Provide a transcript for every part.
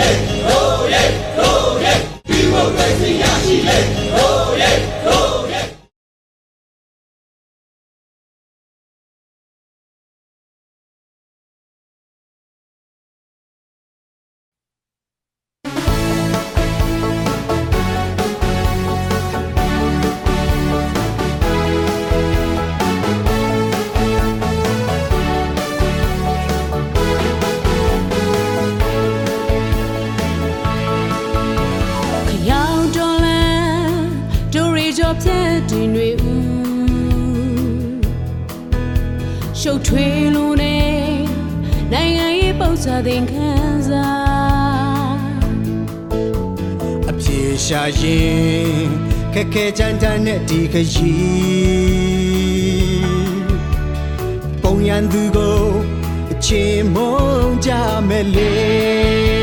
Hey! ရှုပ်ထွေးလို့နေနိုင်ငံရေးပုံစံသင်ခန်းစာအပြေရှာရင်ခက်ခဲကြမ်းတမ်းတဲ့ဒီခရီးပုံရန်သူကိုအချင်းမုံကြမယ်လေ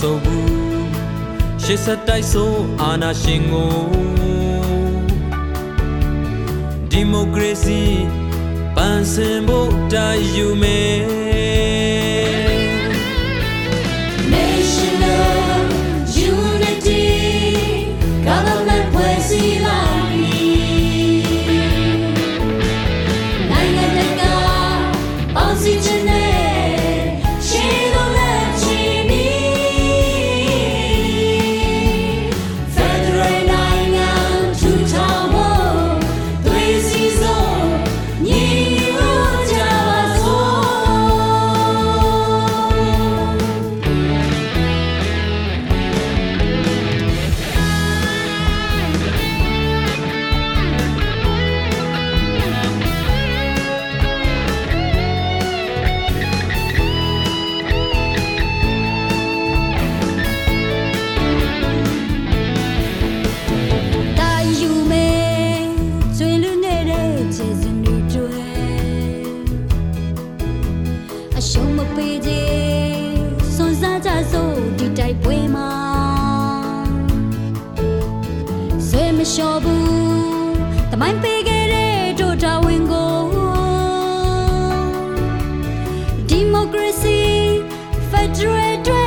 ဆုံးဘူးရှစ်ဆက်တိုက်ဆုံးအာဏာရှင်ကိုဒီမိုကရေစီပန်းစင်ဖို့တာယူမယ် ပေးခြင်းစွန်စားကြစို့ဒီတိုက်ပွဲမှာဆွေမလျှော်ဘူးတမိုင်းပေးခဲ့တဲ့တို့တော်ဝင်ကိုဒီမိုကရေစီဖက်ဒရယ်